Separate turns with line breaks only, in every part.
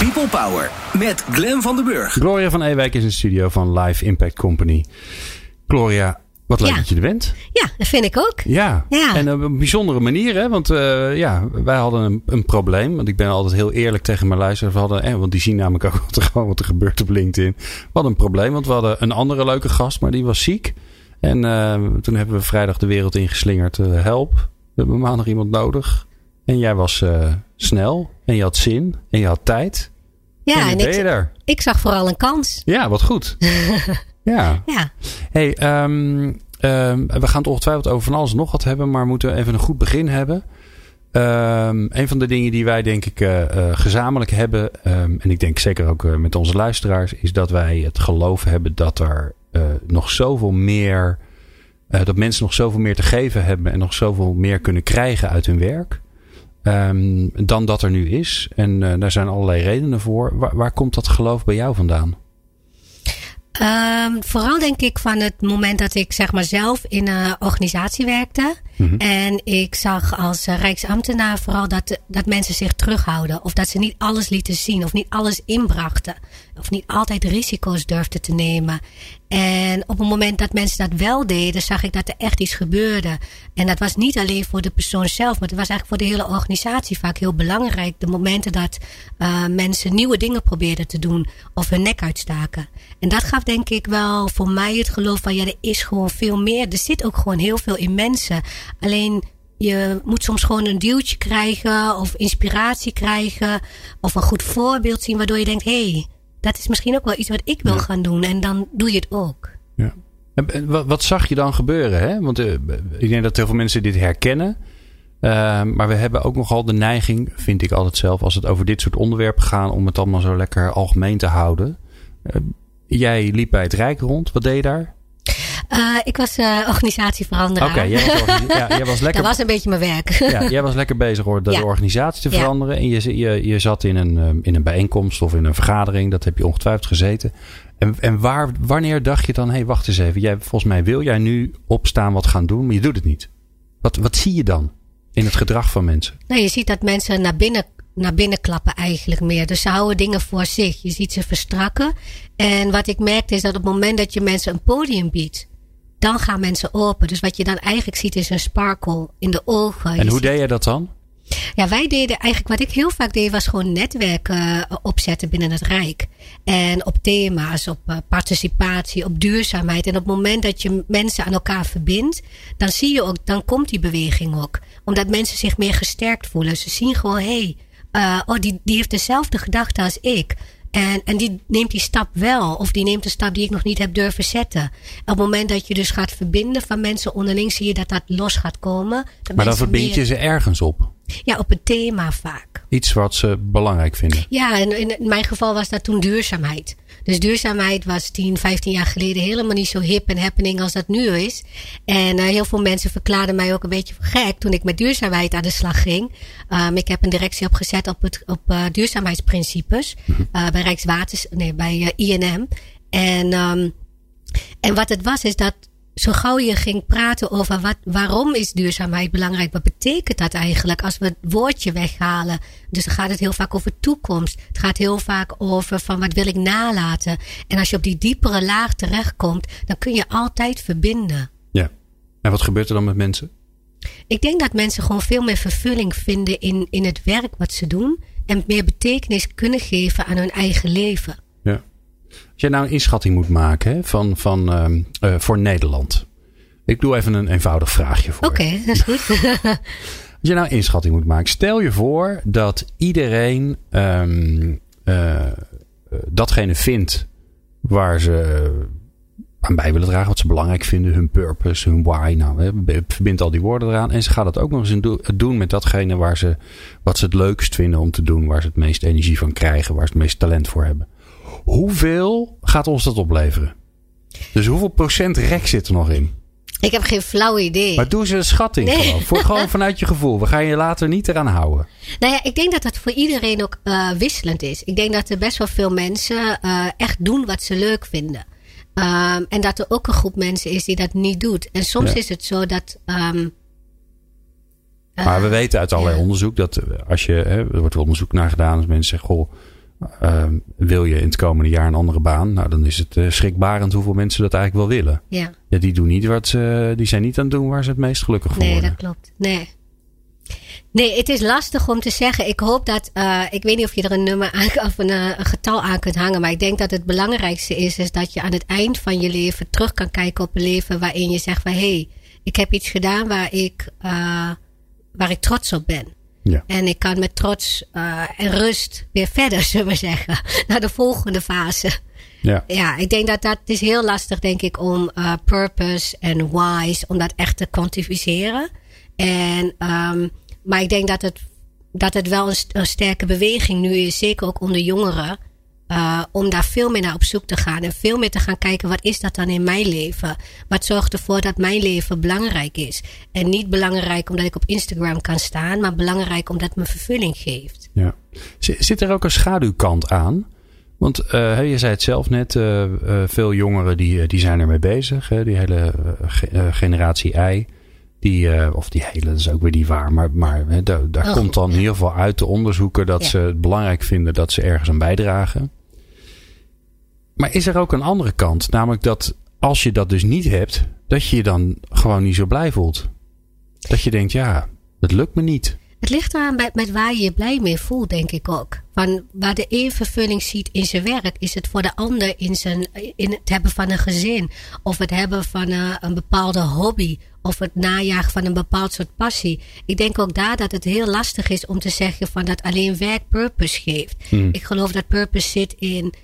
People Power met Glen van den Burg.
Gloria van Ewijk is in de studio van Live Impact Company. Gloria, wat leuk
Ja.
dat je er bent.
Ja, dat vind ik ook.
Ja.
Ja.
En op een bijzondere manier, hè? Want eh, ja, wij hadden een, een probleem. Want ik ben altijd heel eerlijk tegen mijn luisteraars. We hadden, eh, want die zien namelijk ook wat er, gewoon wat er gebeurt op LinkedIn. We hadden een probleem, want we hadden een andere leuke gast, maar die was ziek. En eh, toen hebben we vrijdag de wereld ingeslingerd. eh, help, we hebben maandag iemand nodig. En jij was eh, snel. En je had zin. En je had tijd.
Ja,
en
ik,
er.
ik zag vooral een kans.
Ja, wat goed. ja.
Ja,
Hey, ehm, ehm, we gaan het ongetwijfeld over van alles nog wat hebben, maar we moeten even een goed begin hebben. Ehm, een van de dingen die wij denk ik eh, eh, gezamenlijk hebben, en ik denk zeker ook eh, met onze luisteraars, is dat wij het geloof hebben dat er nog zoveel meer, dat mensen nog zoveel meer te geven hebben en nog zoveel meer kunnen krijgen uit hun werk. Ehm, dan dat er nu is. En eh, daar zijn allerlei redenen voor. Waar, waar komt dat geloof bij jou vandaan?
Ehm, vooral denk ik van het moment dat ik zeg maar zelf in een organisatie werkte. En ik zag als eh, Rijksambtenaar vooral dat, dat mensen zich terughouden. Of dat ze niet alles lieten zien of niet alles inbrachten. Of niet altijd risico's durfden te nemen. En op het moment dat mensen dat wel deden, zag ik dat er echt iets gebeurde. En dat was niet alleen voor de persoon zelf, maar het was eigenlijk voor de hele organisatie vaak heel belangrijk. De momenten dat eh, mensen nieuwe dingen probeerden te doen of hun nek uitstaken. En dat gaf denk ik wel voor mij het geloof van ja, er is gewoon veel meer. Er zit ook gewoon heel veel in mensen. Alleen je moet soms gewoon een duwtje krijgen of inspiratie krijgen of een goed voorbeeld zien waardoor je denkt, hé, hey, dat is misschien ook wel iets wat ik wil gaan doen. En dan doe je het ook.
Ja. En- Wat, wat zag je dan gebeuren? Hè? Want eh, ik denk dat heel veel mensen dit herkennen. Eh, maar we hebben ook nogal de neiging, vind ik altijd zelf, als het over dit soort onderwerpen gaat, om het allemaal zo lekker algemeen te houden. Eh, jij liep bij het Rijk rond. Wat deed je daar?
Eh, ik was eh organisatieveranderaar.
Oké, jij, ja, jij was lekker.
dat was een beetje mijn werk.
Ja, jij was lekker bezig hoor, de,
Ja.
de organisatie te veranderen. En je, je, je zat in een, ehm, in een bijeenkomst of in een vergadering. Dat heb je ongetwijfeld gezeten. En, en waar, wanneer dacht je dan, hé, hey, wacht eens even. Jij, volgens mij wil jij nu opstaan wat gaan doen, maar je doet het niet. Wat, wat zie je dan in het gedrag van mensen?
Nou, je ziet dat mensen naar binnen, naar binnen klappen eigenlijk meer. Dus ze houden dingen voor zich. Je ziet ze verstrakken. En wat ik merkte is dat op het moment dat je mensen een podium biedt, dan gaan mensen open. Dus wat je dan eigenlijk ziet is een sparkle in de ogen.
En
Je
hoe deed jij dat dan?
Ja, wij deden eigenlijk wat ik heel vaak deed, was gewoon netwerken eh, opzetten binnen het Rijk. En op thema's, op eh, participatie, op duurzaamheid. En op het moment dat je mensen aan elkaar verbindt, dan zie je ook, dan komt die beweging ook. Omdat mensen zich meer gesterkt voelen. Ze zien gewoon, hé, hey, eh, oh, die, die heeft dezelfde gedachte als ik. En, en die neemt die stap wel. Of die neemt een stap die ik nog niet heb durven zetten. Op het moment dat je dus gaat verbinden van mensen onderling, zie je dat dat los gaat komen. Dat
Maar dan verbind
meer-
je ze ergens op.
ja, op het thema vaak.
Iets wat ze belangrijk vinden.
Ja, en in mijn geval was dat toen duurzaamheid. Dus duurzaamheid was 10, 15 jaar geleden helemaal niet zo hip en happening als dat nu is. En eh, heel veel mensen verklaarden mij ook een beetje voor gek toen ik met duurzaamheid aan de slag ging. Um, ik heb een directie opgezet op, het, op eh, duurzaamheidsprincipes eh, bij Rijkswaters, nee, bij INM. En, um, en wat het was, is dat zo gauw je ging praten over wat, waarom is duurzaamheid belangrijk, wat betekent dat eigenlijk als we het woordje weghalen. Dus dan gaat het heel vaak over toekomst. Het gaat heel vaak over van wat wil ik nalaten. En als je op die diepere laag terechtkomt, dan kun je altijd verbinden.
Ja. En wat gebeurt er dan met mensen?
Ik denk dat mensen gewoon veel meer vervulling vinden in, in het werk wat ze doen. En meer betekenis kunnen geven aan hun eigen leven.
Als jij nou een inschatting moet maken hè, van, van, ehm, eh, voor Nederland. Ik doe even een eenvoudig vraagje voor
Oké,
je.
dat is goed.
Als je nou een inschatting moet maken. Stel je voor dat iedereen ehm, eh, eh, datgene vindt waar ze aan bij willen dragen. Wat ze belangrijk vinden. Hun purpose, hun why. Nou, verbind al die woorden eraan. En ze gaat het ook nog eens doen met datgene waar ze, wat ze het leukst vinden om te doen. Waar ze het meest energie van krijgen. Waar ze het meest talent voor hebben. Hoeveel gaat ons dat opleveren? Dus hoeveel procent rek zit er nog in?
Ik heb geen flauw idee.
Maar doe ze een schatting
Nee.
gewoon. Voor, gewoon vanuit je gevoel. We gaan je later niet eraan houden.
Nou ja, ik denk dat dat voor iedereen ook uh, wisselend is. Ik denk dat er best wel veel mensen uh, echt doen wat ze leuk vinden. Um, en dat er ook een groep mensen is die dat niet doet. En soms
Ja.
is het zo dat. Um,
Maar we weten uit allerlei
ja.
onderzoek dat eh, als je, hè, er wordt onderzoek naar gedaan, als mensen zeggen, goh, ehm, wil je in het komende jaar een andere baan? Nou, dan is het uh, schrikbarend hoeveel mensen dat eigenlijk wel willen.
Ja.
ja die, doen niet wat ze, die zijn niet aan het doen waar ze het meest gelukkig voor
nee,
worden.
Nee, dat klopt. Nee. Nee, het is lastig om te zeggen. Ik hoop dat, uh, ik weet niet of je er een nummer aan, of een, een, getal aan kunt hangen, maar ik denk dat het belangrijkste is, is dat je aan het eind van je leven terug kan kijken op een leven waarin je zegt van hé, hey, ik heb iets gedaan waar ik, uh, waar ik trots op ben.
Ja.
En ik kan met trots uh, en rust weer verder, zullen we zeggen, naar de volgende fase.
Ja.
ja, ik denk dat dat is heel lastig, denk ik, om uh, purpose en wise, om dat echt te kwantificeren. En, um, maar ik denk dat het, dat het wel een, een sterke beweging nu is, zeker ook onder jongeren. Uh, om daar veel meer naar op zoek te gaan. En veel meer te gaan kijken, wat is dat dan in mijn leven? Wat zorgt ervoor dat mijn leven belangrijk is? En niet belangrijk omdat ik op Instagram kan staan, maar belangrijk omdat het me vervulling geeft.
Ja. Zit er ook een schaduwkant aan? Want uh, je zei het zelf net, uh, veel jongeren die, die zijn ermee bezig. Hè? Die hele generatie I. Die, of die hele, dat is ook weer niet waar. Maar, maar daar, daar
Oh,
komt dan in ieder geval uit de onderzoeken dat
Ja.
ze het belangrijk vinden dat ze ergens aan bijdragen. Maar is er ook een andere kant? Namelijk dat als je dat dus niet hebt, dat je je dan gewoon niet zo blij voelt. Dat je denkt, ja, het lukt me niet.
Het ligt eraan met, met waar je je blij mee voelt, denk ik ook. Van waar de een vervulling ziet in zijn werk, is het voor de ander in, zijn, in het hebben van een gezin. Of het hebben van een, een bepaalde hobby. Of het najagen van een bepaald soort passie. Ik denk ook daar dat het heel lastig is om te zeggen van dat alleen werk purpose geeft. Ik geloof dat purpose zit in,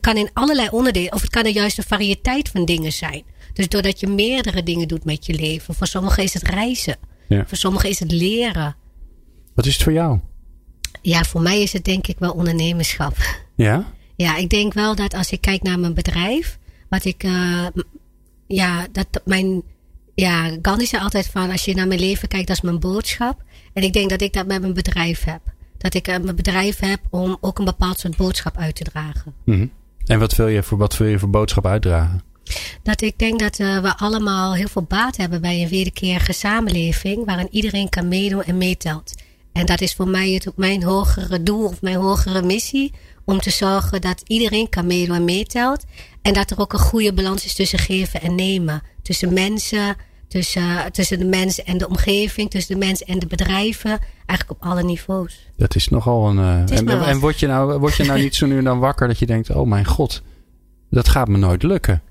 kan in allerlei onderdelen, of het kan er juist een variëteit van dingen zijn. Dus doordat je meerdere dingen doet met je leven. Voor sommigen is het reizen.
Ja.
Voor sommigen is het leren.
Wat is het voor jou?
Ja, voor mij is het denk ik wel ondernemerschap.
Ja?
Ja, ik denk wel dat als ik kijk naar mijn bedrijf, wat ik, uh, ja, dat mijn, ja, Gandhi zei altijd van, als je naar mijn leven kijkt, dat is mijn boodschap. En ik denk dat ik dat met mijn bedrijf heb. Dat ik uh, mijn bedrijf heb om ook een bepaald soort boodschap uit te dragen.
Mm -hmm. En wat wil je voor, wat wil je voor boodschap uitdragen?
Dat ik denk dat uh, we allemaal heel veel baat hebben bij een wederkerige samenleving, waarin iedereen kan meedoen en meetelt. En dat is voor mij het ook mijn hogere doel of mijn hogere missie. Om te zorgen dat iedereen kan meedoen en meetelt. En dat er ook een goede balans is tussen geven en nemen. Tussen mensen, tussen, tussen de mensen en de omgeving, tussen de mensen en de bedrijven. Eigenlijk op alle niveaus.
Dat is nogal een. Uh,
is
en en word, je nou, word je nou niet zo nu en dan wakker dat je denkt: oh mijn god, dat gaat me nooit lukken?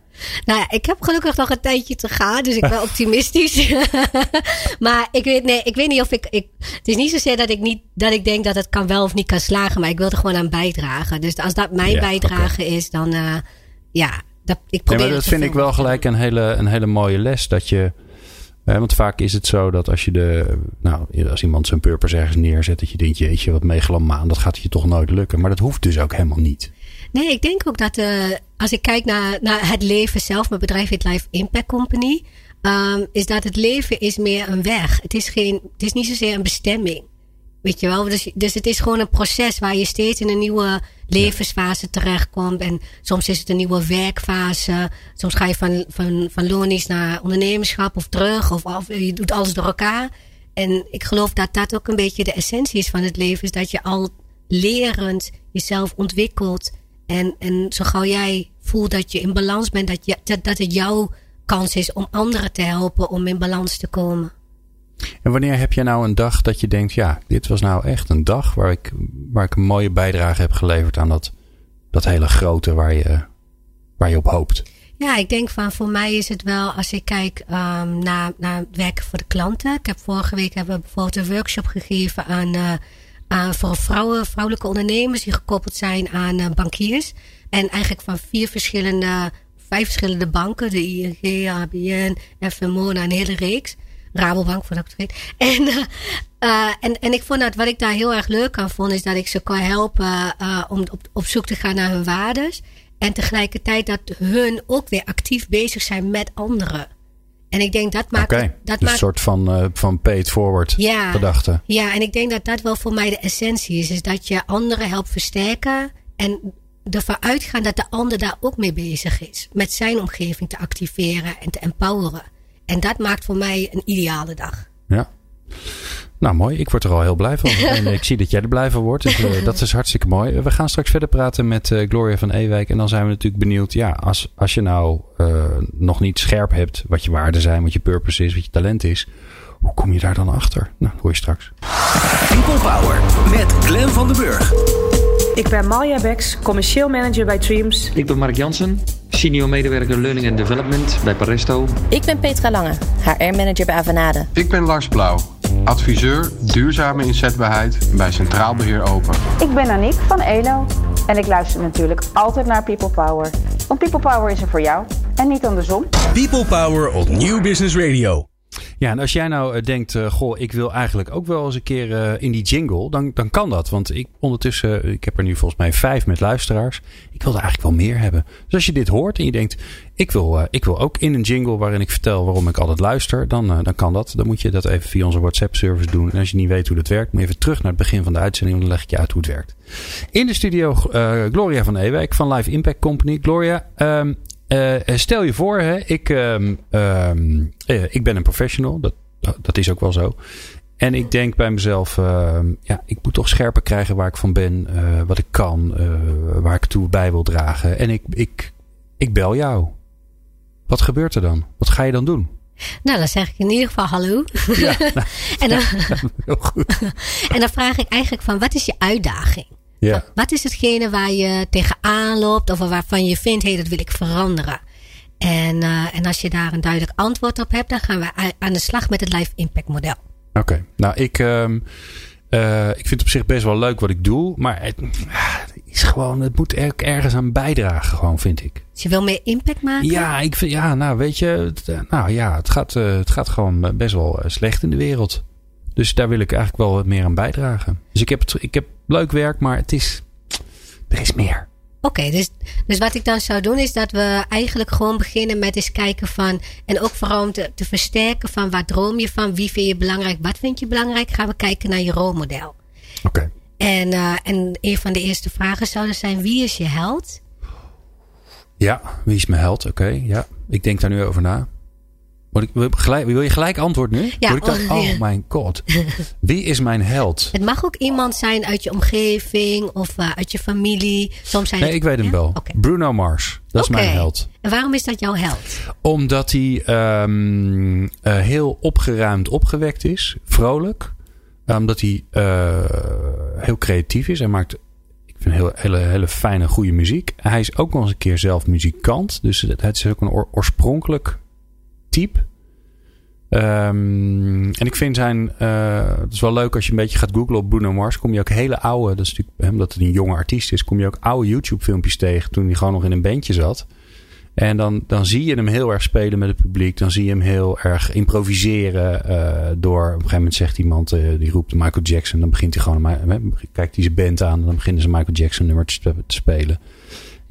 Nou ja, ik heb gelukkig nog een tijdje te gaan, dus ik ben optimistisch. maar ik weet, nee, ik weet niet of ik, ik. Het is niet zozeer dat ik, niet, dat ik denk dat het kan wel of niet kan slagen, maar ik wil er gewoon aan bijdragen. Dus als dat mijn
Ja,
bijdrage is, dan. Uh, ja, dat, ik probeer
maar dat vind ik wel gelijk een hele, een hele mooie les. Dat je. Want vaak is het zo dat als je de. Nou, als iemand zijn purpose ergens neerzet, dat je denkt: jeetje, wat megalomaan, dat gaat je toch nooit lukken. Maar dat hoeft dus ook helemaal niet.
Nee, ik denk ook dat uh, als ik kijk naar, naar het leven zelf, mijn bedrijf heet Life Impact Company, um, is dat het leven is meer een weg. Het is, geen, het is niet zozeer een bestemming. Weet je wel? Dus, dus het is gewoon een proces waar je steeds in een nieuwe levensfase terechtkomt. En soms is het een nieuwe werkfase. Soms ga je van, van, van loonies naar ondernemerschap of terug. Of, of je doet alles door elkaar. En ik geloof dat dat ook een beetje de essentie is van het leven. Is dat je al lerend jezelf ontwikkelt. En, en zo gauw jij voelt dat je in balans bent, dat, je, dat, dat het jouw kans is om anderen te helpen om in balans te komen.
En wanneer heb je nou een dag dat je denkt: ja, dit was nou echt een dag waar ik, waar ik een mooie bijdrage heb geleverd aan dat, dat hele grote waar je, waar je op hoopt?
Ja, ik denk van voor mij is het wel als ik kijk um, naar, naar werken voor de klanten. Ik heb vorige week hebben we bijvoorbeeld een workshop gegeven aan. Uh, uh, voor vrouwen, vrouwelijke ondernemers die gekoppeld zijn aan uh, bankiers. En eigenlijk van vier verschillende, vijf verschillende banken. De ING, ABN, FMO, nou, een hele reeks. Rabobank, voor dat ik het vergeet. En, uh, en, en ik vond dat wat ik daar heel erg leuk aan vond, is dat ik ze kan helpen om op, op zoek te gaan naar hun waardes. En tegelijkertijd dat hun ook weer actief bezig zijn met anderen. En ik denk dat maakt.
Okay,
dat
dus
maakt,
een soort van, uh, van paid forward
ja,
gedachte.
Ja, en ik denk dat dat wel voor mij de essentie is. Is dat je anderen helpt versterken. En ervan uitgaan dat de ander daar ook mee bezig is. Met zijn omgeving te activeren en te empoweren. En dat maakt voor mij een ideale dag.
Ja. Nou, mooi. Ik word er al heel blij van. en ik zie dat jij er blij van wordt. Dus uh, dat is hartstikke mooi. We gaan straks verder praten met uh, Gloria van Ewijk. En dan zijn we natuurlijk benieuwd. Ja, als, als je nou uh, nog niet scherp hebt wat je waarden zijn, wat je purpose is, wat je talent is. Hoe kom je daar dan achter? Nou, hoor je straks.
People Power met Glen van den Burg.
Ik ben Malja Beks, commercieel manager bij Dreams.
Ik ben Mark Jansen, senior medewerker Learning and Development bij Paresto.
Ik ben Petra Lange, HR-manager bij Avanade.
Ik ben Lars Blauw, adviseur duurzame inzetbaarheid bij Centraal Beheer Open.
Ik ben Aniek van ELO en ik luister natuurlijk altijd naar People Power. Want People Power is er voor jou en niet andersom.
People Power op Nieuw Business Radio.
Ja, en als jij nou denkt, uh, goh, ik wil eigenlijk ook wel eens een keer uh, in die jingle, dan, dan kan dat. Want ik ondertussen, ik heb er nu volgens mij vijf met luisteraars. Ik wil er eigenlijk wel meer hebben. Dus als je dit hoort en je denkt, ik wil, ik wil ook in een jingle waarin ik vertel waarom ik altijd luister, dan, dan kan dat. Dan moet je dat even via onze WhatsApp-service doen. En als je niet weet hoe dat werkt, moet je even terug naar het begin van de uitzending, dan leg ik je uit hoe het werkt. In de studio Gloria van Ewijk van Live Impact Company. Gloria, um, uh, stel je voor, hè, ik, um, um, uh, ik ben een professional. Dat, dat is ook wel zo. En ik denk bij mezelf, uh, ja, ik moet toch scherper krijgen waar ik van ben, wat ik kan, waar ik toe bij wil dragen. En ik, ik, ik bel jou. Wat gebeurt er dan? Wat ga je dan doen?
Nou, dan zeg ik in ieder geval hallo. Ja, nou, en, dan,
heel goed.
en dan vraag ik eigenlijk van, wat is je uitdaging?
Ja.
Wat is hetgene waar je tegenaan loopt of waarvan je vindt, hé, hey, dat wil ik veranderen? En, uh, en als je daar een duidelijk antwoord op hebt, dan gaan we aan de slag met het Life Impact model.
Oké, okay. nou ik, um, uh, ik vind het op zich best wel leuk wat ik doe, maar het, het is gewoon, het moet er, ergens aan bijdragen, gewoon, vind ik.
Dus je wil meer impact maken?
Ja, ik vind, ja, nou weet je, het, nou ja, het gaat, uh, het gaat gewoon best wel slecht in de wereld. Dus daar wil ik eigenlijk wel wat meer aan bijdragen. Dus ik heb, het, ik heb leuk werk, maar het is, er is meer.
Oké, okay, dus, dus wat ik dan zou doen is dat we eigenlijk gewoon beginnen met eens kijken van. En ook vooral om te, te versterken van waar droom je van, wie vind je belangrijk, wat vind je belangrijk. Gaan we kijken naar je rolmodel.
Oké. Okay.
En, uh, en een van de eerste vragen zouden zijn: wie is je held?
Ja, wie is mijn held? Oké, okay, ja. Ik denk daar nu over na. Ik, wil, gelijk, wil je gelijk antwoord nu?
Ja,
ik dan, oh mijn god. Wie is mijn held?
Het mag ook iemand zijn uit je omgeving of uh, uit je familie. Soms zijn
nee,
het,
ik weet hem
ja?
wel.
Okay.
Bruno Mars. Dat
okay.
is mijn held.
En waarom is dat jouw held?
Omdat hij um, uh, heel opgeruimd opgewekt is. Vrolijk. Omdat hij uh, heel creatief is. Hij maakt ik vind heel, hele, hele fijne, goede muziek. Hij is ook nog eens een keer zelf muzikant. Dus het is ook een oor, oorspronkelijk type. Um, en ik vind zijn. Uh, het is wel leuk als je een beetje gaat googlen op Bruno Mars. Kom je ook hele oude. Dat is natuurlijk omdat het een jonge artiest is. Kom je ook oude YouTube-filmpjes tegen. Toen hij gewoon nog in een bandje zat. En dan, dan zie je hem heel erg spelen met het publiek. Dan zie je hem heel erg improviseren. Uh, door op een gegeven moment zegt iemand. Uh, die roept Michael Jackson. Dan begint hij gewoon. Kijkt hij zijn band aan. En dan beginnen ze Michael Jackson nummer te spelen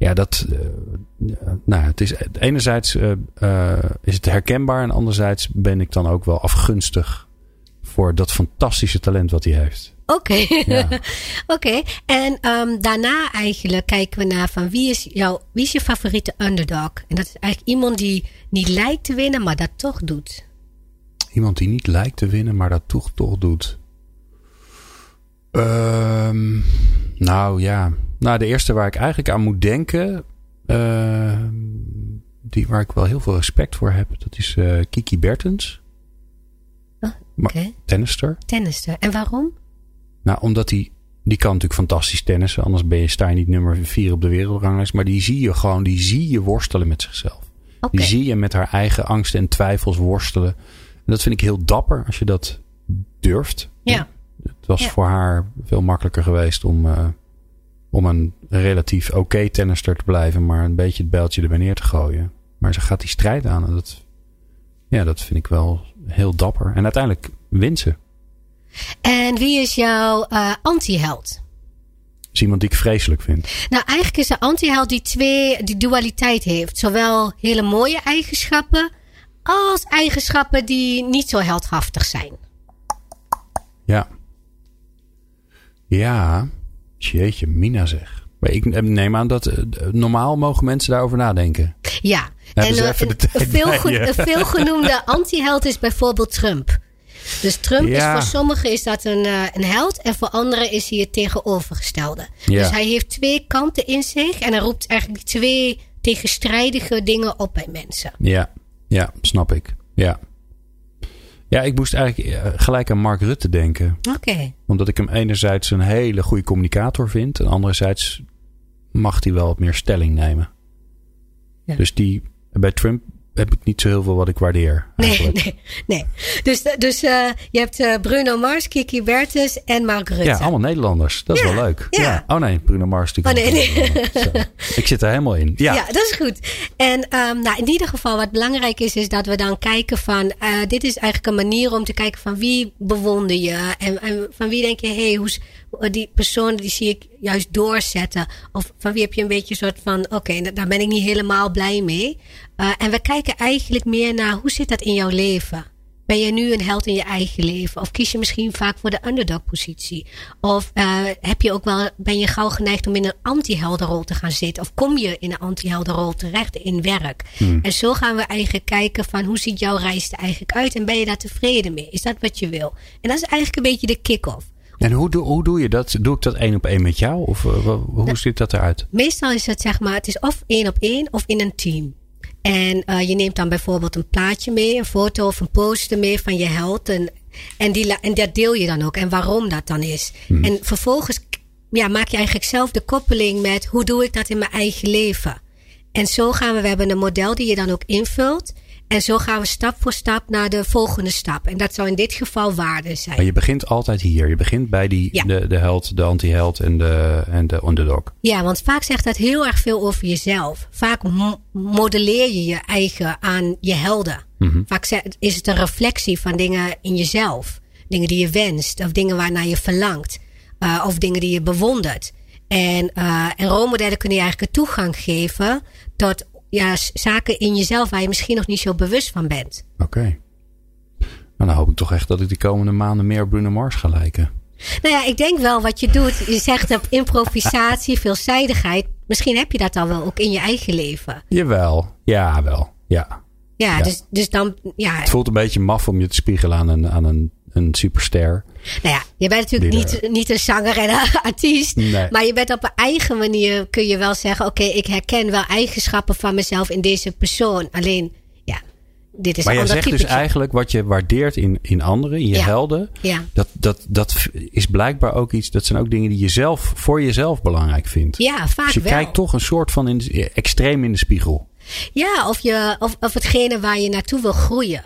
ja, dat. Uh, nou, het is. Enerzijds uh, uh, is het herkenbaar. En anderzijds ben ik dan ook wel afgunstig. voor dat fantastische talent wat hij heeft.
Oké. Okay.
Ja.
Oké. Okay. En um, daarna eigenlijk kijken we naar van wie is, jouw, wie is je favoriete underdog? En dat is eigenlijk iemand die niet lijkt te winnen, maar dat toch doet.
Iemand die niet lijkt te winnen, maar dat toch, toch doet. Um, nou ja. Nou, de eerste waar ik eigenlijk aan moet denken. Uh, die waar ik wel heel veel respect voor heb. Dat is uh, Kiki Bertens.
Oh, okay.
Tennister.
Tennister. En waarom?
Nou, omdat die. Die kan natuurlijk fantastisch tennissen. Anders ben je, sta je niet nummer 4 op de wereldranglijst. Maar die zie je gewoon. Die zie je worstelen met zichzelf.
Okay.
Die zie je met haar eigen angsten en twijfels worstelen. En dat vind ik heel dapper. Als je dat durft.
Ja.
Het was
ja.
voor haar veel makkelijker geweest om, uh, om een relatief oké okay tennister te blijven, maar een beetje het bijltje erbij neer te gooien. Maar ze gaat die strijd aan en dat, ja, dat vind ik wel heel dapper. En uiteindelijk wint ze.
En wie is jouw uh, anti-held?
is iemand die ik vreselijk vind.
Nou, eigenlijk is een anti-held die twee, die dualiteit heeft. Zowel hele mooie eigenschappen als eigenschappen die niet zo heldhaftig zijn.
Ja. Ja. Jeetje, Mina zeg. Maar ik neem aan dat uh, normaal mogen mensen daarover nadenken.
Ja.
Hebben
en
ze even de
een,
tijd
veel,
bij je.
een veelgenoemde anti-held is bijvoorbeeld Trump. Dus Trump
Ja.
is voor sommigen is dat een, eh, een held en voor anderen is hij het tegenovergestelde.
Ja.
Dus hij heeft twee kanten in zich en hij roept eigenlijk twee tegenstrijdige dingen op bij mensen.
Ja, ja, snap ik. Ja. Ja, ik moest eigenlijk eh, gelijk aan Mark Rutte denken.
Oké.
Omdat ik hem enerzijds een hele goede communicator vind. En anderzijds mag hij wel wat meer stelling nemen.
Ja.
Dus die, bij Trump heb ik niet zo heel veel wat ik waardeer.
Nee,
eigenlijk.
nee, nee. Dus, dus eh, je hebt eh, Bruno Mars, Kiki Bertens en Mark Rutte.
Ja, allemaal Nederlanders. Dat is
Ja,
wel leuk.
ja.
Oh nee, Bruno Mars. die
Oh, nee.
Zo. Ik zit er helemaal in. Ja.
Ja. dat is goed. En ehm, nou, in ieder geval, wat belangrijk is, is dat we dan kijken van, eh, dit is eigenlijk een manier om te kijken van wie bewonder je en, en van wie denk je, hé, hey, hoe is- die persoon die zie ik juist doorzetten. Of van wie heb je een beetje een soort van, oké, da- daar ben ik niet helemaal blij mee. Eh, en we kijken eigenlijk meer naar, hoe zit dat in jouw leven? Ben je nu een held in je eigen leven? Of kies je misschien vaak voor de underdog-positie? Of eh, heb je ook wel, ben je gauw geneigd om in een anti-heldenrol te gaan zitten? Of kom je in een anti-heldenrol terecht in werk? En zo gaan we eigenlijk kijken van hoe ziet jouw reis er eigenlijk uit? En ben je daar tevreden mee? Is dat wat je wil? En dat is eigenlijk een beetje de kick-off.
En hoe, doe- hoe doe je dat? Doe ik dat één op één met jou? Of eh, hoe ziet dat eruit?
Meestal is het zeg maar, het is of één op één of in een team. En eh, je neemt dan bijvoorbeeld een plaatje mee, een foto of een poster mee van je held. En, en, die, en dat deel je dan ook en waarom dat dan is. En vervolgens ja, maak je eigenlijk zelf de koppeling met hoe doe ik dat in mijn eigen leven. En zo gaan we, we hebben een model die je dan ook invult. En zo gaan we stap voor stap naar de volgende stap. En dat zou in dit geval waarde zijn.
Maar je begint altijd hier. Je begint bij die,
Ja.
de, de held, de anti-held en de, en de underdog.
Ja, want vaak zegt dat heel erg veel over jezelf. Vaak mo- modelleer je je eigen aan je helden. Vaak ze- is het een reflectie van dingen in jezelf. Dingen die je wenst of dingen waarnaar je verlangt. eh, of dingen die je bewondert. En, eh en rolmodellen kunnen je eigenlijk een toegang geven tot ja, zaken in jezelf waar je misschien nog niet zo bewust van bent.
Oké. Nou, dan hoop ik toch echt dat ik de komende maanden meer Bruno Mars ga lijken.
Nou ja, ik denk wel wat je doet. Je zegt op improvisatie, veelzijdigheid. Misschien heb je dat al wel ook in je eigen leven.
Jawel. Ja, wel. Ja.
Ja,
Ja.
Dus, dus dan, ja,
Het voelt een beetje maf om je te spiegelen aan een, aan een, een superster.
Nou ja, je bent natuurlijk niet, niet een zanger en een artiest.
Nee.
Maar je bent op een eigen manier, kun je wel zeggen: Oké, ik herken wel eigenschappen van mezelf in deze persoon. Alleen, ja, dit is
Maar
een
jij
ander
zegt dus eigenlijk wat je waardeert in, in anderen, in je
Ja.
helden.
Ja.
Dat, dat, dat is blijkbaar ook iets, dat zijn ook dingen die je zelf voor jezelf belangrijk vindt.
Ja, vaak
dus je
wel.
kijkt toch een soort van in, de- extreem in de spiegel.
Ja, of, je, of, of hetgene waar je naartoe wil groeien.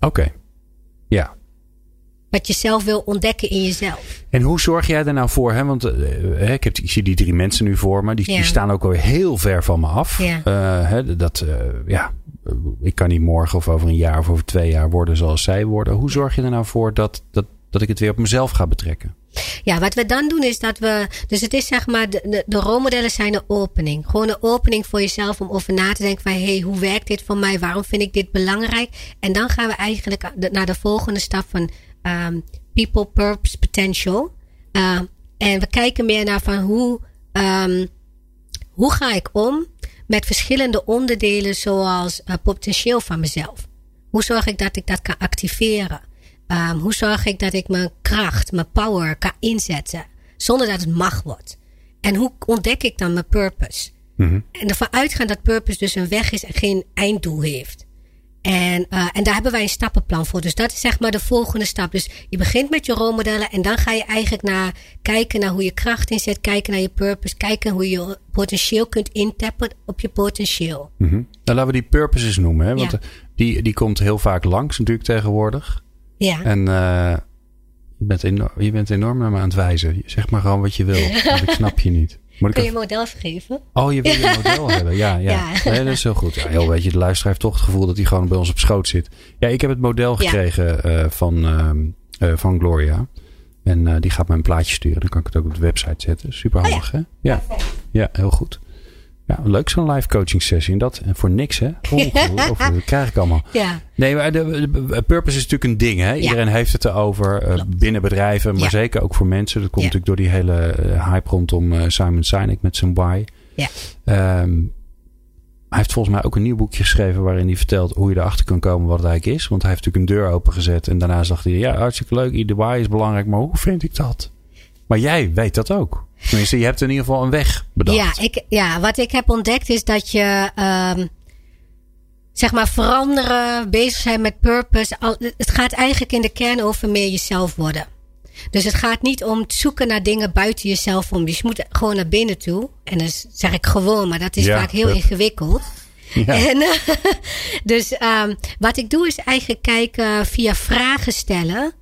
Oké. Ja.
Wat je zelf wil ontdekken in jezelf.
En hoe zorg jij er nou voor? Hè? Want eh, ik, heb, ik zie die drie mensen nu voor me. Die,
Ja.
die staan ook alweer heel ver van me af.
Ja.
Eh, hè, dat, eh, ja, ik kan niet morgen of over een jaar of over twee jaar worden zoals zij worden. Hoe zorg je er nou voor dat, dat, dat ik het weer op mezelf ga betrekken?
Ja, wat we dan doen is dat we. Dus het is zeg maar. De, de, de rolmodellen zijn een opening. Gewoon een opening voor jezelf om over na te denken van hé, hey, hoe werkt dit voor mij? Waarom vind ik dit belangrijk? En dan gaan we eigenlijk naar de volgende stap van ehm, people, purpose, potential. Uh, en we kijken meer naar van hoe, um, hoe ga ik om met verschillende onderdelen zoals uh, potentieel van mezelf. Hoe zorg ik dat ik dat kan activeren? Um, hoe zorg ik dat ik mijn kracht, mijn power kan inzetten zonder dat het mag wordt? En hoe ontdek ik dan mijn purpose?
Mm-hmm.
En ervan uitgaan dat purpose dus een weg is en geen einddoel heeft. En, uh, en daar hebben wij een stappenplan voor. Dus dat is zeg maar de volgende stap. Dus je begint met je rolmodellen en dan ga je eigenlijk naar kijken naar hoe je kracht inzet, kijken naar je purpose, kijken hoe je potentieel kunt intappen op je potentieel.
Mm-hmm. Nou, laten we die purposes noemen. Hè? Want
Ja.
die, die komt heel vaak langs natuurlijk tegenwoordig.
Ja.
En uh, je, bent enorm, je bent enorm naar me aan het wijzen. Zeg maar gewoon wat je wil. want ik snap je niet.
Kun je een model vergeven?
Oh, je wil je model hebben. Ja, ja.
Ja.
Nee, dat is heel goed. Ja, heel weet je, de luisteraar heeft toch het gevoel dat hij gewoon bij ons op schoot zit. Ja, ik heb het model
Ja.
gekregen eh, van, ehm, eh, van Gloria. En eh, die gaat mij een plaatje sturen. Dan kan ik het ook op de website zetten. Super
Oh
handig, hè? Ja. ja, heel goed. Ja, leuk zo'n live coaching sessie. En dat en voor niks, hè? Ongelooflijk. Dat krijg ik allemaal.
Ja.
Nee, maar de, purpose is natuurlijk een ding. Hè? Iedereen heeft het erover
Klopt.
binnen bedrijven, maar
Ja.
zeker ook voor mensen. Dat komt natuurlijk door die hele eh, hype rondom eh, Simon Sinek met zijn why.
Ja.
Ehm, hij heeft volgens mij ook een nieuw boekje geschreven waarin hij vertelt hoe je erachter kan komen wat het eigenlijk is. Want hij heeft natuurlijk een deur opengezet en daarna zag hij, ja, hartstikke leuk, de why is belangrijk, maar hoe vind ik dat? Maar jij weet dat ook. Tenminste, je hebt in ieder geval een weg bedacht.
Ja, ik, ja wat ik heb ontdekt is dat je, ehm, zeg maar, veranderen, bezig zijn met purpose. Het gaat eigenlijk in de kern over meer jezelf worden. Dus het gaat niet om het zoeken naar dingen buiten jezelf om. Dus je moet gewoon naar binnen toe. En dan zeg ik gewoon, maar dat is
Ja,
vaak heel ingewikkeld.
Ja.
En, eh, dus ehm, wat ik doe is eigenlijk kijken via vragen stellen.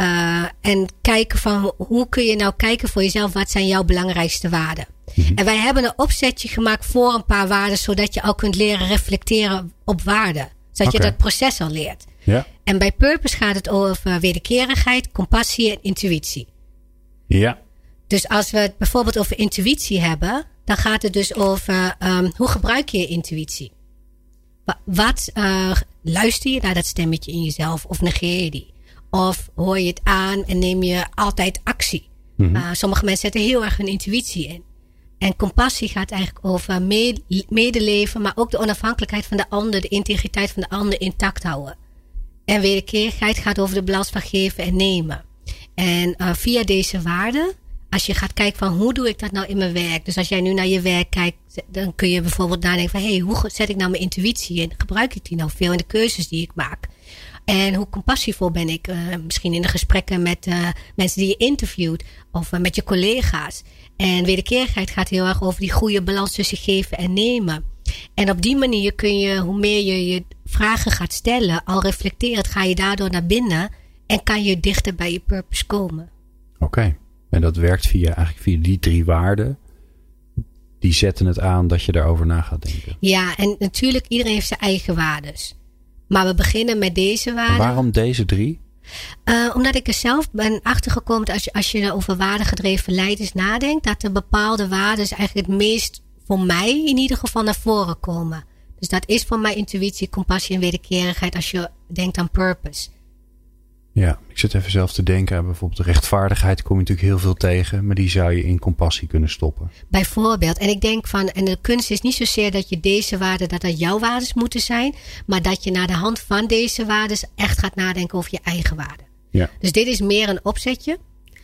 Eh, en kijken van hoe kun je nou kijken voor jezelf, wat zijn jouw belangrijkste waarden? En wij hebben een opzetje gemaakt voor een paar waarden, zodat je al kunt leren reflecteren op waarden. Zodat je dat proces al leert.
Ja.
En bij Purpose gaat het over wederkerigheid, compassie en intuïtie.
Ja.
Dus als we het bijvoorbeeld over intuïtie hebben, dan gaat het dus over ehm, hoe gebruik je je intuïtie? Wa- Wat eh, luister je naar dat stemmetje in jezelf of negeer je die? Of hoor je het aan en neem je altijd actie? Eh, sommige mensen zetten heel erg hun intuïtie in. En compassie gaat eigenlijk over me- medeleven, maar ook de onafhankelijkheid van de ander, de integriteit van de ander intact houden. En wederkerigheid gaat over de balans van geven en nemen. En eh, via deze waarden, als je gaat kijken van hoe doe ik dat nou in mijn werk. Dus als jij nu naar je werk kijkt, dan kun je bijvoorbeeld nadenken van hé, hey, hoe zet ik nou mijn intuïtie in? Gebruik ik die nou veel in de keuzes die ik maak? En hoe compassievol ben ik? eh, misschien in de gesprekken met eh, mensen die je interviewt of eh, met je collega's. En wederkerigheid gaat heel erg over die goede balans tussen geven en nemen. En op die manier kun je, hoe meer je je vragen gaat stellen, al reflecterend, ga je daardoor naar binnen en kan je dichter bij je purpose komen.
Oké. En dat werkt via, eigenlijk via die drie waarden. Die zetten het aan dat je daarover na gaat denken.
Ja, en natuurlijk, iedereen heeft zijn eigen waardes. Maar we beginnen met deze waarden.
Waarom deze drie?
Eh, omdat ik er zelf ben achtergekomen dat als je, als je over waardegedreven leiders nadenkt, dat er bepaalde waarden eigenlijk het meest voor mij in ieder geval naar voren komen. Dus dat is voor mij intuïtie, compassie en wederkerigheid als je denkt aan purpose.
Ja, ik zit even zelf te denken. Bijvoorbeeld de rechtvaardigheid kom je natuurlijk heel veel tegen. Maar die zou je in compassie kunnen stoppen.
Bijvoorbeeld. En ik denk van, en de kunst is niet zozeer dat je deze waarden, dat dat jouw waarden moeten zijn, maar dat je naar de hand van deze waarden echt gaat nadenken over je eigen waarden.
Ja.
Dus dit is meer een opzetje,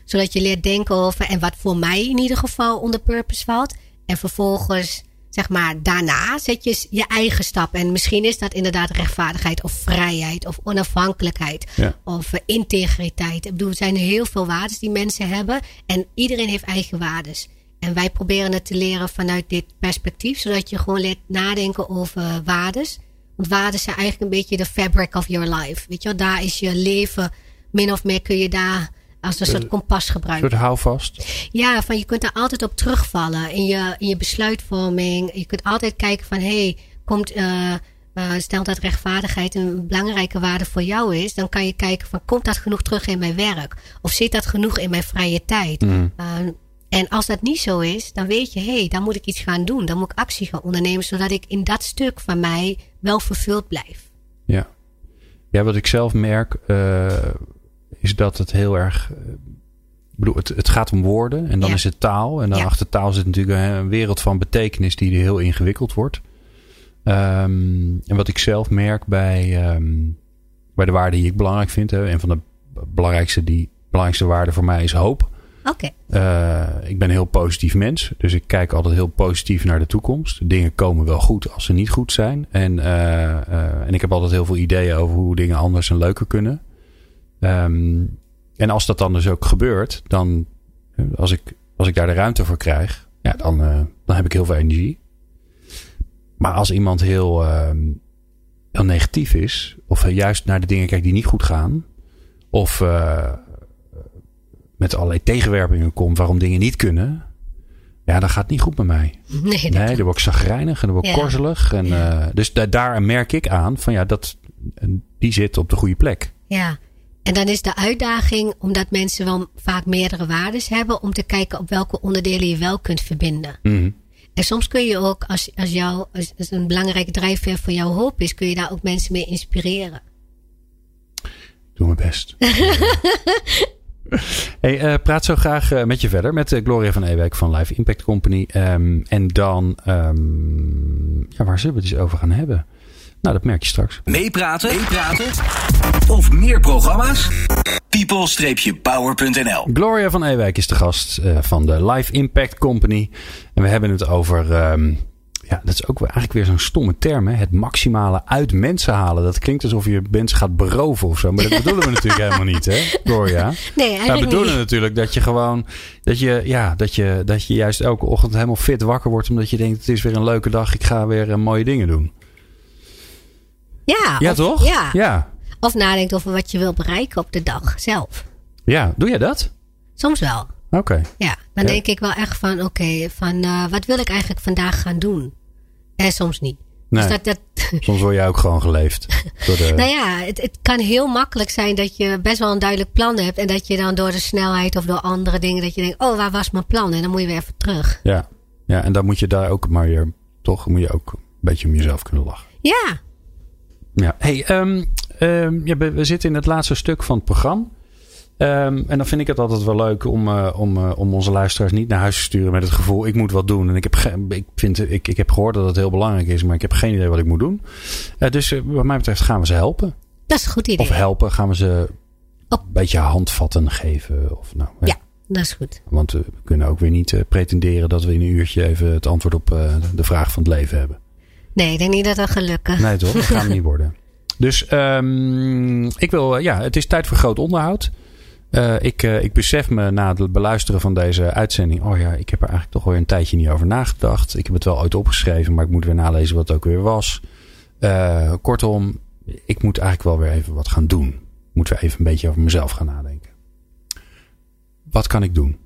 zodat je leert denken over en wat voor mij in ieder geval onder purpose valt. En vervolgens, zeg maar, daarna zet je je eigen stap. En misschien is dat inderdaad rechtvaardigheid of vrijheid of onafhankelijkheid
Ja.
of eh, integriteit. Ik bedoel, er zijn heel veel waarden die mensen hebben en iedereen heeft eigen waarden. En wij proberen het te leren vanuit dit perspectief, zodat je gewoon leert nadenken over waardes. Want waarden zijn eigenlijk een beetje de fabric of your life. Weet je wel, daar is je leven, min of meer kun je daar als een soort kompas
Een
gebruiken.
soort houvast.
Ja, van je kunt daar altijd op terugvallen in je, in je besluitvorming. Je kunt altijd kijken van, hé, hey, komt, eh, eh, stel dat rechtvaardigheid een belangrijke waarde voor jou is, dan kan je kijken van, komt dat genoeg terug in mijn werk? Of zit dat genoeg in mijn vrije tijd?
Mm.
Eh, en als dat niet zo is, dan weet je, hé, hey, dan moet ik iets gaan doen. Dan moet ik actie gaan ondernemen, zodat ik in dat stuk van mij wel vervuld blijf.
Ja. Ja, wat ik zelf merk eh, is dat het heel erg. eh, ik bedoel, het, het gaat om woorden en dan
Ja.
is het taal. En dan
Ja.
achter taal zit natuurlijk een, een wereld van betekenis die heel ingewikkeld wordt. Ehm, en wat ik zelf merk bij, ehm, bij de waarden die ik belangrijk vind. Hè, een van de belangrijkste, die, belangrijkste waarden voor mij is hoop.
Oké,
Eh, ik ben een heel positief mens. Dus ik kijk altijd heel positief naar de toekomst. Dingen komen wel goed als ze niet goed zijn. En, eh, eh, en ik heb altijd heel veel ideeën over hoe dingen anders en leuker kunnen. Ehm, en als dat dan dus ook gebeurt, dan eh, als ik, als ik daar de ruimte voor krijg, ja, dan, eh, dan heb ik heel veel energie. Maar als iemand heel, ehm, heel negatief is, of juist naar de dingen kijkt die niet goed gaan, of eh, met allerlei tegenwerpingen komt waarom dingen niet kunnen. Ja, dat gaat niet goed met mij.
nee, dat
Nee, dan word ik zagrijnig en dan word ik
Ja.
korzelig. En,
Ja.
dus da- daar merk ik aan van ja, dat, die zit op de goede plek.
Ja, en dan is de uitdaging, omdat mensen wel vaak meerdere waardes hebben, om te kijken op welke onderdelen je wel kunt verbinden.
Mhm.
En soms kun je ook, als, als, jou, als, als een belangrijke drijfveer voor jouw hoop is, kun je daar ook mensen mee inspireren.
Doe mijn best. hey, eh, praat zo graag eh, met je verder met eh, Gloria van Ewijk van Live Impact Company. Ehm, en dan ehm, ja, waar zullen we het eens over gaan hebben? Nou, dat merk je straks.
Meepraten? Meepraten? Of meer programma's? people-power.nl
Gloria van Ewijk is de gast uh, van de Life Impact Company. En we hebben het over... Um, ja, dat is ook eigenlijk weer zo'n stomme term. Hè? Het maximale uit mensen halen. Dat klinkt alsof je mensen gaat beroven of zo. Maar dat bedoelen we natuurlijk helemaal niet, hè, Gloria?
Nee, eigenlijk
We bedoelen
niet.
natuurlijk dat je gewoon... Dat je, ja, dat, je, dat je juist elke ochtend helemaal fit wakker wordt. Omdat je denkt, het is weer een leuke dag. Ik ga weer uh, mooie dingen doen.
Ja,
Ja,
of,
toch?
Ja.
Ja.
Of nadenkt over wat je wil bereiken op de dag zelf.
Ja, doe jij dat?
Soms wel.
Oké.
Ja, dan
Ja.
denk ik wel echt van, oké, van uh, wat wil ik eigenlijk vandaag gaan doen? En soms niet.
Nee.
Dus dat, dat,
Soms word jij ook gewoon geleefd. Door de...
nou ja, het, het kan heel makkelijk zijn dat je best wel een duidelijk plan hebt. En dat je dan door de snelheid of door andere dingen, dat je denkt, oh, waar was mijn plan? En dan moet je weer even terug.
Ja. ja, en dan moet je daar ook maar weer... Toch moet je ook een beetje om jezelf kunnen lachen.
Ja,
Ja, hey, um, um, ja, we we zitten in het laatste stuk van het programma. Um, en dan vind ik het altijd wel leuk om, uh, om, uh, om onze luisteraars niet naar huis te sturen met het gevoel: ik moet wat doen. En ik heb, ge- ik, vind, ik, ik heb gehoord dat het heel belangrijk is, maar ik heb geen idee wat ik moet doen. Uh, dus wat mij betreft gaan we ze helpen.
dat is een goed idee.
Of helpen, gaan we ze een beetje handvatten geven. Of, nou, hè.
Ja, dat is goed.
Want we kunnen ook weer niet uh, pretenderen dat we in een uurtje even het antwoord op uh, de vraag van het leven hebben.
Nee, ik denk niet dat dat gaat lukken.
Nee, toch? Dat gaat niet worden. Dus um, ik wil, ja, het is tijd voor groot onderhoud. Uh, ik, uh, ik besef me na het beluisteren van deze uitzending. Oh ja, ik heb er eigenlijk toch wel een tijdje niet over nagedacht. Ik heb het wel ooit opgeschreven, maar ik moet weer nalezen wat het ook weer was. Uh, kortom, ik moet eigenlijk wel weer even wat gaan doen. Ik moet weer even een beetje over mezelf gaan nadenken. Wat kan ik doen?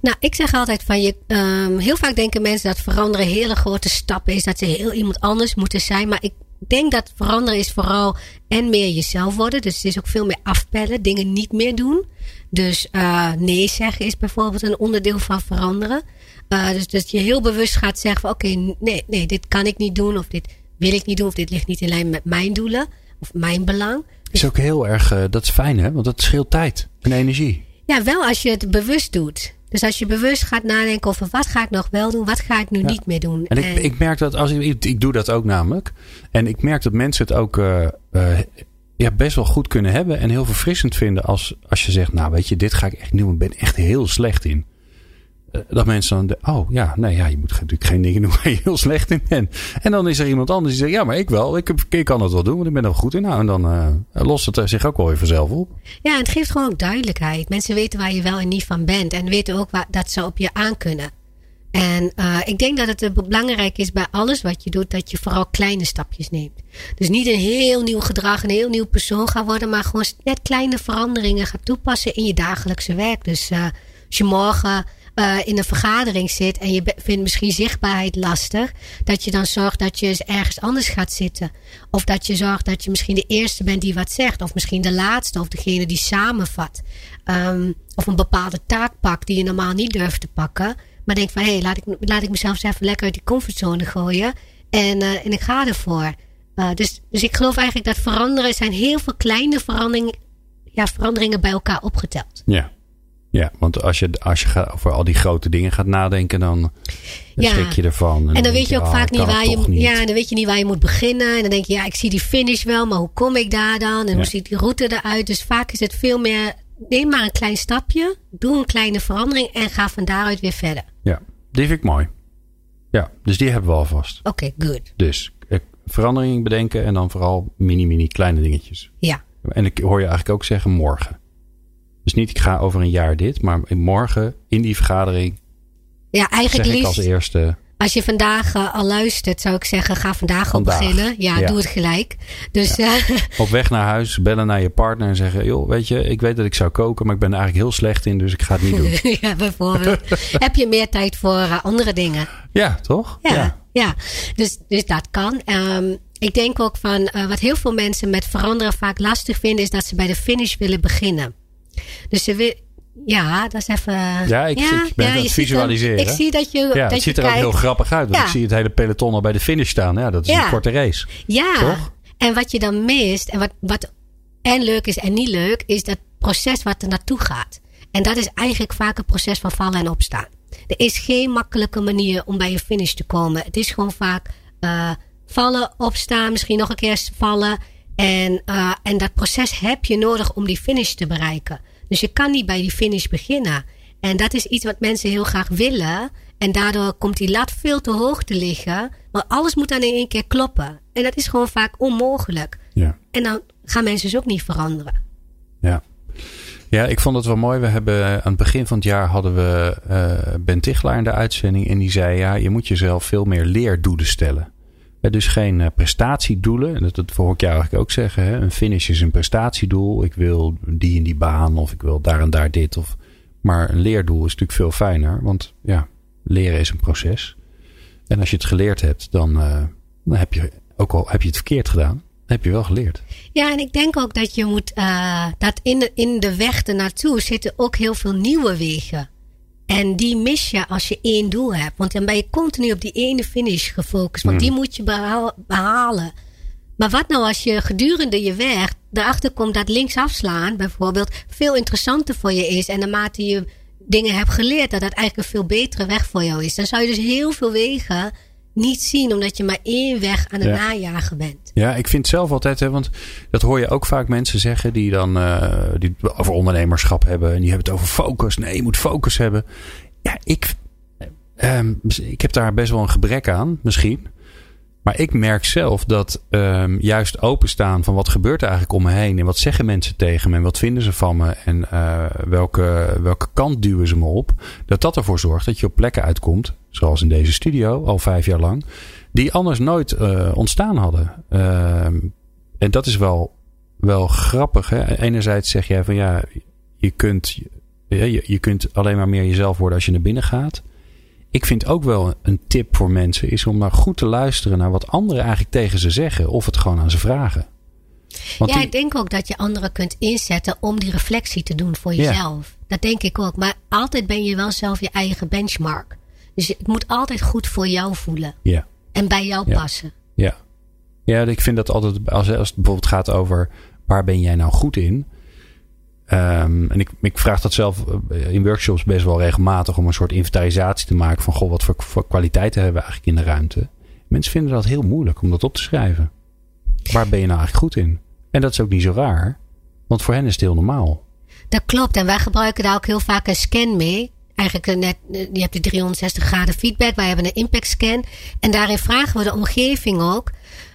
Nou, ik zeg altijd van je. Um, heel vaak denken mensen dat veranderen een hele grote stap is. Dat ze heel iemand anders moeten zijn. Maar ik denk dat veranderen is vooral en meer jezelf worden. Dus het is ook veel meer afpellen, dingen niet meer doen. Dus uh, nee zeggen is bijvoorbeeld een onderdeel van veranderen. Uh, dus dat je heel bewust gaat zeggen van oké, nee, nee, dit kan ik niet doen. Of dit wil ik niet doen. Of dit ligt niet in lijn met mijn doelen. Of mijn belang.
Is ook heel erg, uh, dat is fijn hè, want dat scheelt tijd en energie.
Ja, wel als je het bewust doet. Dus als je bewust gaat nadenken over wat ga ik nog wel doen, wat ga ik nu ja. niet meer doen.
En ik, en ik merk dat als ik, ik, doe dat ook namelijk. En ik merk dat mensen het ook uh, uh, ja, best wel goed kunnen hebben en heel verfrissend vinden als, als je zegt, nou weet je, dit ga ik echt niet doen. Ik ben echt heel slecht in. Uh, dat mensen dan, de, oh ja, nee, ja, je moet natuurlijk geen dingen doen waar je heel slecht in bent. En dan is er iemand anders die zegt, ja, maar ik wel, ik, kan het wel doen, want ik ben er goed in. Nou, en dan uh, lost het zich ook wel weer vanzelf op.
Ja, het geeft gewoon ook duidelijkheid. Mensen weten waar je wel en niet van bent en weten ook dat ze op je aan kunnen. En ik denk dat het belangrijk is bij alles wat je doet, dat je vooral kleine stapjes neemt. Dus niet een heel nieuw gedrag, een heel nieuw persoon gaat worden, maar gewoon net kleine veranderingen gaat toepassen in je dagelijkse werk. Dus uh, als je morgen uh, in een vergadering zit en je vindt misschien zichtbaarheid lastig, dat je dan zorgt dat je eens ergens anders gaat zitten. Of dat je zorgt dat je misschien de eerste bent die wat zegt, of misschien de laatste, of degene die samenvat. Um, of een bepaalde taak pakt die je normaal niet durft te pakken. Maar denk van, hé, hey, laat, ik, laat ik mezelf eens even lekker uit die comfortzone gooien. En, uh, en ik ga ervoor. Uh, dus, dus ik geloof eigenlijk dat veranderen zijn heel veel kleine veranderingen, ja, veranderingen bij elkaar opgeteld.
Ja. Ja, want als je, als je gaat over al die grote dingen gaat nadenken, dan, dan ja. schrik je ervan.
En, en dan weet je ook oh, vaak niet waar je niet. Ja, dan weet je niet waar je moet beginnen. En dan denk je, ja, ik zie die finish wel, maar hoe kom ik daar dan? En ja. hoe ziet die route eruit? Dus vaak is het veel meer. Neem maar een klein stapje, doe een kleine verandering en ga van daaruit weer verder.
Ja, die vind ik mooi. Ja, dus die hebben we alvast.
Oké, okay, good.
Dus verandering bedenken en dan vooral mini, mini kleine dingetjes.
Ja.
En ik hoor je eigenlijk ook zeggen morgen. Dus niet ik ga over een jaar dit, maar morgen in die vergadering.
Ja, eigenlijk
zeg ik
liefst,
als eerste.
Als je vandaag uh, al luistert, zou ik zeggen: ga vandaag, al beginnen. Ja, ja, doe het gelijk. Dus,
ja. uh, Op weg naar huis, bellen naar je partner en zeggen: joh, weet je, ik weet dat ik zou koken, maar ik ben er eigenlijk heel slecht in, dus ik ga het niet doen.
ja, bijvoorbeeld. Heb je meer tijd voor uh, andere dingen?
Ja, toch?
Ja, ja. ja. Dus, dus dat kan. Um, ik denk ook van wat heel veel mensen met veranderen vaak lastig vinden, is dat ze bij de finish willen beginnen. Dus ze wil, ja, dat is even.
Ja, ik, ja, ik ben ja, het aan het visualiseren.
Ik zie dat je.
Ja,
dat
het ziet er
kijkt.
ook heel grappig uit. Want ik zie het hele peloton al bij de finish staan. Ja, dat is een korte race.
Ja.
Toch?
En wat je dan mist, en wat, wat en leuk is en niet leuk, is dat proces wat er naartoe gaat. En dat is eigenlijk vaak een proces van vallen en opstaan. Er is geen makkelijke manier om bij je finish te komen. Het is gewoon vaak uh, vallen, opstaan, misschien nog een keer vallen. En, uh, en dat proces heb je nodig om die finish te bereiken. Dus je kan niet bij die finish beginnen. En dat is iets wat mensen heel graag willen. En daardoor komt die lat veel te hoog te liggen. Maar alles moet dan in één keer kloppen. En dat is gewoon vaak onmogelijk.
Ja.
En dan gaan mensen dus ook niet veranderen.
Ja. Ja, ik vond het wel mooi. We hebben aan het begin van het jaar hadden we uh, Ben Tichelaar in de uitzending. En die zei: Ja, je moet jezelf veel meer leerdoelen stellen. Dus geen uh, prestatiedoelen. En dat, dat hoor ik eigenlijk ook zeggen. Hè? Een finish is een prestatiedoel. Ik wil die en die baan. Of ik wil daar en daar dit. Of, maar een leerdoel is natuurlijk veel fijner. Want ja, leren is een proces. En als je het geleerd hebt, dan, uh, dan heb je, ook al heb je het verkeerd gedaan, heb je wel geleerd.
Ja, en ik denk ook dat je moet, uh, dat in de, in de weg ernaartoe zitten ook heel veel nieuwe wegen. En die mis je als je één doel hebt. Want dan ben je continu op die ene finish gefocust. Want mm. die moet je behalen. Maar wat nou als je gedurende je weg erachter komt dat links afslaan bijvoorbeeld veel interessanter voor je is. En naarmate je dingen hebt geleerd dat dat eigenlijk een veel betere weg voor jou is. Dan zou je dus heel veel wegen niet zien, omdat je maar één weg aan het ja. najagen bent.
Ja, ik vind zelf altijd, hè, want dat hoor je ook vaak mensen zeggen die dan uh, die over ondernemerschap hebben en die hebben het over focus. Nee, je moet focus hebben. Ja, ik, um, ik heb daar best wel een gebrek aan, misschien. Maar ik merk zelf dat um, juist openstaan van wat gebeurt er eigenlijk om me heen. En wat zeggen mensen tegen me. En wat vinden ze van me. En uh, welke, welke kant duwen ze me op. Dat dat ervoor zorgt dat je op plekken uitkomt. Zoals in deze studio al vijf jaar lang. Die anders nooit uh, ontstaan hadden. Uh, en dat is wel, wel grappig. Hè? Enerzijds zeg jij van ja, je kunt, je, je kunt alleen maar meer jezelf worden als je naar binnen gaat ik vind ook wel een tip voor mensen is om maar goed te luisteren naar wat anderen eigenlijk tegen ze zeggen. Of het gewoon aan ze vragen.
Want ja, die... ik denk ook dat je anderen kunt inzetten om die reflectie te doen voor jezelf. Ja. Dat denk ik ook. Maar altijd ben je wel zelf je eigen benchmark. Dus het moet altijd goed voor jou voelen.
Ja.
En bij jou
ja.
passen.
Ja. Ja, ik vind dat altijd, als, als het bijvoorbeeld gaat over waar ben jij nou goed in Um, en ik, ik vraag dat zelf eh, in workshops best wel regelmatig om een soort inventarisatie te maken van goh, wat voor, kwaliteiten hebben we eigenlijk in de ruimte. Mensen vinden dat heel moeilijk om dat op te schrijven. Waar ben je nou eigenlijk goed in? En dat is ook niet zo raar, want voor hen is het heel normaal.
Dat klopt en wij gebruiken daar ook heel vaak een scan mee. Eigenlijk net, je hebt de 360 graden feedback, wij hebben een impact scan. En daarin vragen we de omgeving ook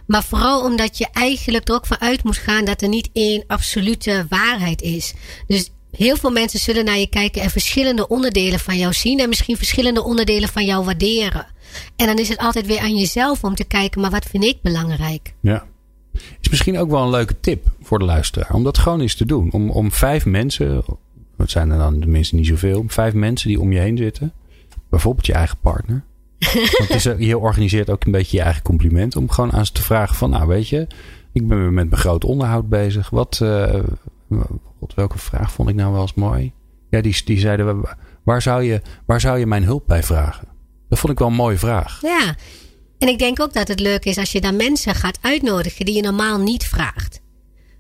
maar vooral omdat je eigenlijk er ook van uit moet gaan dat er niet één absolute waarheid is. Dus heel veel mensen zullen naar je kijken en verschillende onderdelen van jou zien. En misschien verschillende onderdelen van jou waarderen. En dan is het altijd weer aan jezelf om te kijken, maar wat vind ik belangrijk?
Ja. Is misschien ook wel een leuke tip voor de luisteraar. Om dat gewoon eens te doen. Om, om vijf mensen, het zijn er dan tenminste niet zoveel. Vijf mensen die om je heen zitten. Bijvoorbeeld je eigen partner. Want is, je organiseert ook een beetje je eigen compliment. Om gewoon aan ze te vragen van, nou weet je, ik ben met mijn groot onderhoud bezig. Wat, uh, welke vraag vond ik nou wel eens mooi? Ja, die, die zeiden, waar zou, je, waar zou je mijn hulp bij vragen? Dat vond ik wel een mooie vraag.
Ja, en ik denk ook dat het leuk is als je dan mensen gaat uitnodigen die je normaal niet vraagt.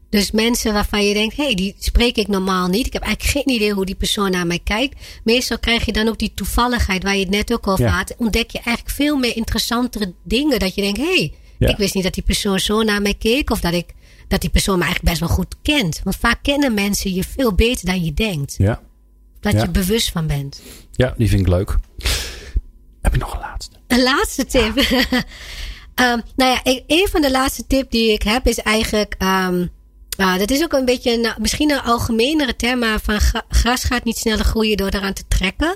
Dus mensen waarvan je denkt, hé, hey, die spreek ik normaal niet. Ik heb eigenlijk geen idee hoe die persoon naar mij kijkt. Meestal krijg je dan ook die toevalligheid waar je het net ook over ja. had. Ontdek je eigenlijk veel meer interessantere dingen. Dat je denkt, hé, hey, ja. ik wist niet dat die persoon zo naar mij keek. Of dat, ik, dat die persoon me eigenlijk best wel goed kent. Want vaak kennen mensen je veel beter dan je denkt.
Ja.
Dat je bewust van bent.
Ja, die vind ik leuk. Heb je nog een laatste?
Een laatste tip? um, nou ja, een van de laatste tips die ik heb is eigenlijk... Um, uh, dat is ook een beetje een, misschien een algemenere term, maar van gras gaat niet sneller groeien door eraan te trekken.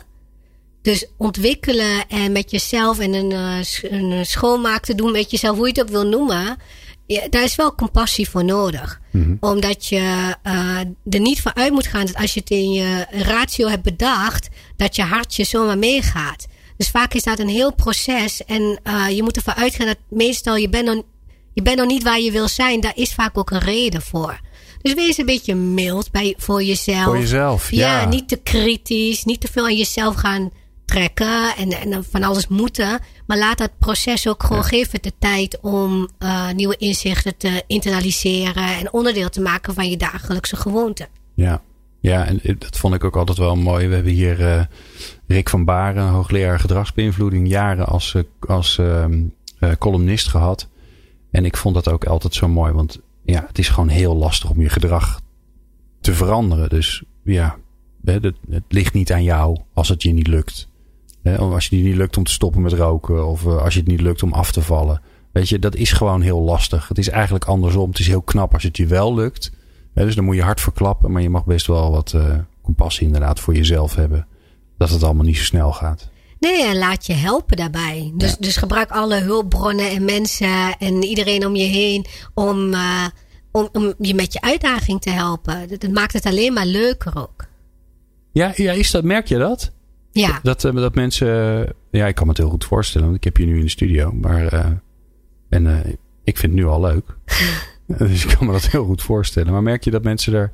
Dus ontwikkelen en met jezelf en een, uh, een schoonmaak te doen met jezelf, hoe je het ook wil noemen. Ja, daar is wel compassie voor nodig. Mm -hmm. Omdat je uh, er niet van uit moet gaan dat als je het in je ratio hebt bedacht, dat je hartje zomaar meegaat. Dus vaak is dat een heel proces en uh, je moet ervan uitgaan dat meestal je bent dan je bent nog niet waar je wil zijn. Daar is vaak ook een reden voor. Dus wees een beetje mild bij, voor jezelf.
Voor jezelf, ja.
ja. niet te kritisch. Niet te veel aan jezelf gaan trekken. En, en van alles moeten. Maar laat dat proces ook gewoon ja. geven de tijd om uh, nieuwe inzichten te internaliseren. En onderdeel te maken van je dagelijkse gewoonte.
Ja. Ja, en dat vond ik ook altijd wel mooi. We hebben hier uh, Rick van Baren, hoogleraar gedragsbeïnvloeding, jaren als, als uh, eh, columnist gehad. En ik vond dat ook altijd zo mooi. Want ja, het is gewoon heel lastig om je gedrag te veranderen. Dus ja, het, ligt niet aan jou als het je niet lukt. Als je het niet lukt om te stoppen met roken. Of eh, als je het niet lukt om af te vallen. Weet je, dat is gewoon heel lastig. Het is eigenlijk andersom. Het is heel knap als het je wel lukt. Dus dan moet je hard verklappen. Maar je mag best wel wat uh, compassie inderdaad voor jezelf hebben. Dat het allemaal niet zo snel gaat.
Nee, laat je helpen daarbij. Dus, dus gebruik alle hulpbronnen en mensen en iedereen om je heen om, uh, om, om je met je uitdaging te helpen. Dat, dat, maakt het alleen maar leuker ook.
Ja, ja is dat, merk je dat?
Ja.
Dat, dat, dat mensen, ja, ik kan me het heel goed voorstellen, want ik heb je nu in de studio. Maar, uh, en uh, ik vind het nu al leuk. dus ik kan me dat heel goed voorstellen. Maar merk je dat mensen er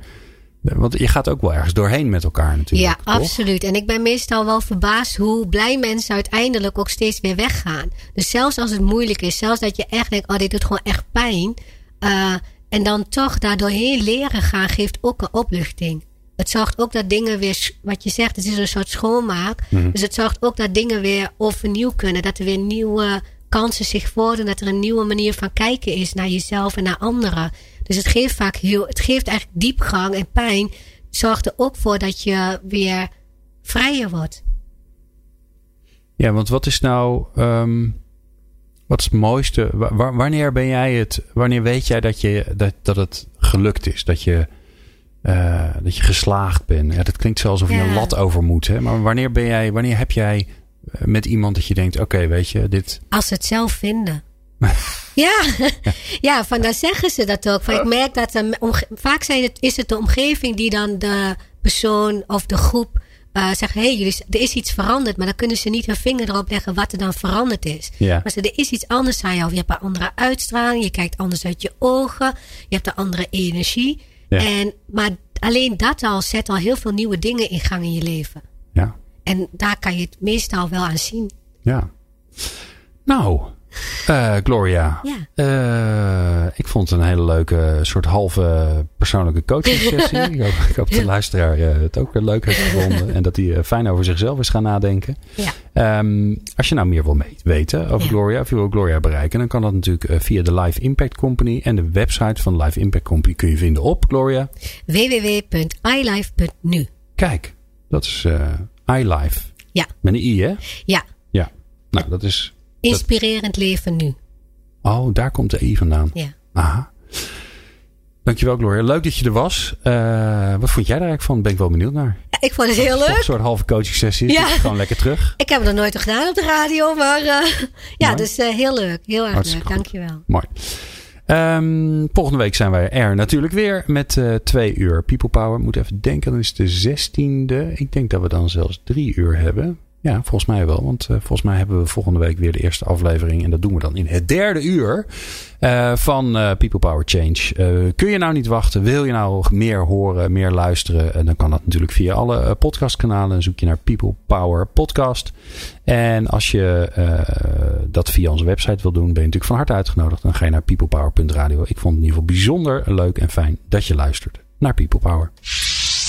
want je gaat ook wel ergens doorheen met elkaar natuurlijk.
Ja, absoluut. En ik ben meestal wel verbaasd hoe blij mensen uiteindelijk ook steeds weer weggaan. Dus zelfs als het moeilijk is, zelfs dat je echt denkt, oh dit doet gewoon echt pijn. Uh, en dan toch daardoorheen leren gaan, geeft ook een opluchting. Het zorgt ook dat dingen weer, wat je zegt, het is een soort schoonmaak. Mm-hmm. Dus het zorgt ook dat dingen weer overnieuw kunnen. Dat er weer nieuwe kansen zich voordoen. Dat er een nieuwe manier van kijken is naar jezelf en naar anderen. Dus het geeft vaak heel, het geeft eigenlijk diepgang en pijn. Zorgt er ook voor dat je weer vrijer wordt.
Ja, want wat is nou, um, wat is het mooiste? wanneer ben jij het, wanneer weet jij dat, je, dat, dat het gelukt is? Dat je, uh, dat je geslaagd bent? Ja, dat klinkt zo alsof je een lat over moet. Hè? Maar wanneer ben jij, wanneer heb jij eh, met iemand dat je denkt, oké, okay, weet je, dit.
Als ze het zelf vinden. Ja, ja, van dan zeggen ze dat ook. Van, ik merk dat vaak zijn het, is het de omgeving die dan de persoon of de groep uh, zegt: hé, hey, er is iets veranderd. Maar dan kunnen ze niet hun vinger erop leggen wat er dan veranderd is.
Ja.
Maar ze, er is iets anders aan jou. Je hebt een andere uitstraling, je kijkt anders uit je ogen, je hebt een andere energie. Ja. En, maar alleen dat al zet al heel veel nieuwe dingen in gang in je leven.
Ja.
En daar kan je het meestal wel aan zien.
Ja. Nou, uh, Gloria.
Ja.
Uh, ik vond het een hele leuke soort halve persoonlijke coaching sessie. ik, hoop, ik hoop dat de luisteraar uh, het ook leuk heeft gevonden. en dat hij fijn over zichzelf is gaan nadenken.
Ja.
Um, als je nou meer wil weten over ja. Gloria, of je wil Gloria bereiken, dan kan dat natuurlijk via de Life Impact Company. En de website van Life Impact Company kun je vinden op Gloria.
www.ilife.nu.
Kijk, dat is iLife.
Ja.
Met een i, hè?
Ja.
Ja. Nou, dat is
Inspirerend leven nu.
Oh, daar komt de I vandaan.
Ja.
Aha. Dankjewel, Gloria. Leuk dat je er was. Uh, wat vond jij daar eigenlijk van? Ben ik wel benieuwd naar.
Ja, ik vond het heel leuk.
Een soort halve coaching sessie.
Ja.
Gewoon lekker terug.
Ik heb het nog nooit gedaan op de radio, maar uh, ja, Mooi. dus uh, heel leuk. Heel erg Hartstikke leuk. Dankjewel.
Mooi. Um, volgende week zijn wij er natuurlijk weer met twee uur People Power. Moet even denken, dan is het de zestiende. Ik denk dat we dan zelfs drie uur hebben. Ja, volgens mij wel. Want uh, volgens mij hebben we volgende week weer de eerste aflevering. En dat doen we dan in het derde uur uh, van uh, People Power Change. kun je nou niet wachten? Wil je nou meer horen, meer luisteren? dan kan dat natuurlijk via alle podcastkanalen. Zoek je naar People Power Podcast. En als je dat via onze website wil doen, ben je natuurlijk van harte uitgenodigd. Dan ga je naar peoplepower.radio. Ik vond het in ieder geval bijzonder leuk en fijn dat je luistert naar People Power.